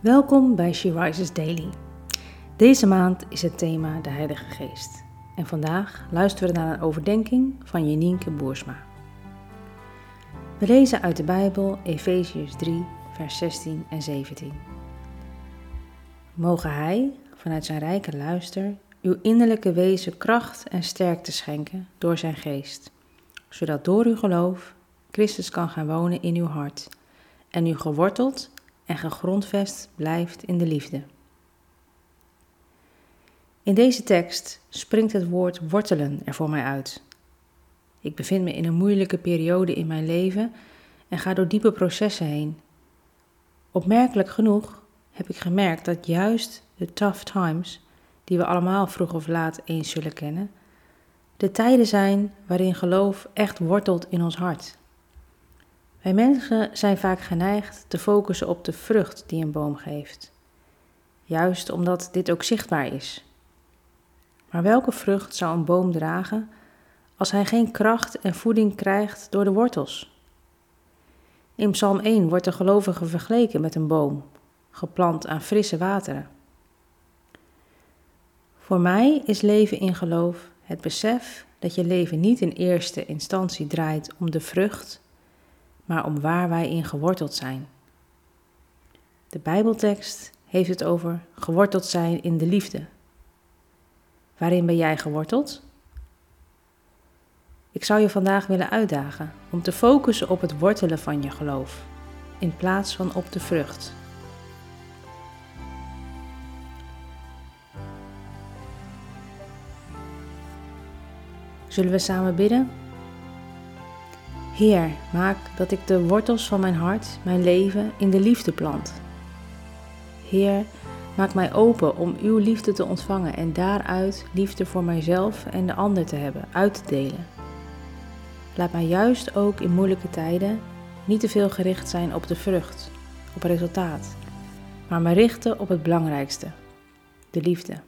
Welkom bij She Rises Daily. Deze maand is het thema de Heilige Geest. En vandaag luisteren we naar een overdenking van Jenienke Boersma. We lezen uit de Bijbel Efeziërs 3, vers 16 en 17. Mogen Hij, vanuit zijn rijke luister, uw innerlijke wezen kracht en sterkte schenken door zijn geest, zodat door uw geloof Christus kan gaan wonen in uw hart en u geworteld en gegrondvest blijft in de liefde. In deze tekst springt het woord wortelen er voor mij uit. Ik bevind me in een moeilijke periode in mijn leven en ga door diepe processen heen. Opmerkelijk genoeg heb ik gemerkt dat juist de tough times, die we allemaal vroeg of laat eens zullen kennen, de tijden zijn waarin geloof echt wortelt in ons hart. Wij mensen zijn vaak geneigd te focussen op de vrucht die een boom geeft, juist omdat dit ook zichtbaar is. Maar welke vrucht zou een boom dragen als hij geen kracht en voeding krijgt door de wortels? In Psalm 1 wordt de gelovige vergeleken met een boom, geplant aan frisse wateren. Voor mij is leven in geloof het besef dat je leven niet in eerste instantie draait om de vrucht maar om waar wij in geworteld zijn. De Bijbeltekst heeft het over geworteld zijn in de liefde. Waarin ben jij geworteld? Ik zou je vandaag willen uitdagen om te focussen op het wortelen van je geloof, in plaats van op de vrucht. Zullen we samen bidden? Heer, maak dat ik de wortels van mijn hart, mijn leven, in de liefde plant. Heer, maak mij open om uw liefde te ontvangen en daaruit liefde voor mijzelf en de ander te hebben, uit te delen. Laat mij juist ook in moeilijke tijden niet te veel gericht zijn op de vrucht, op resultaat, maar me richten op het belangrijkste, de liefde.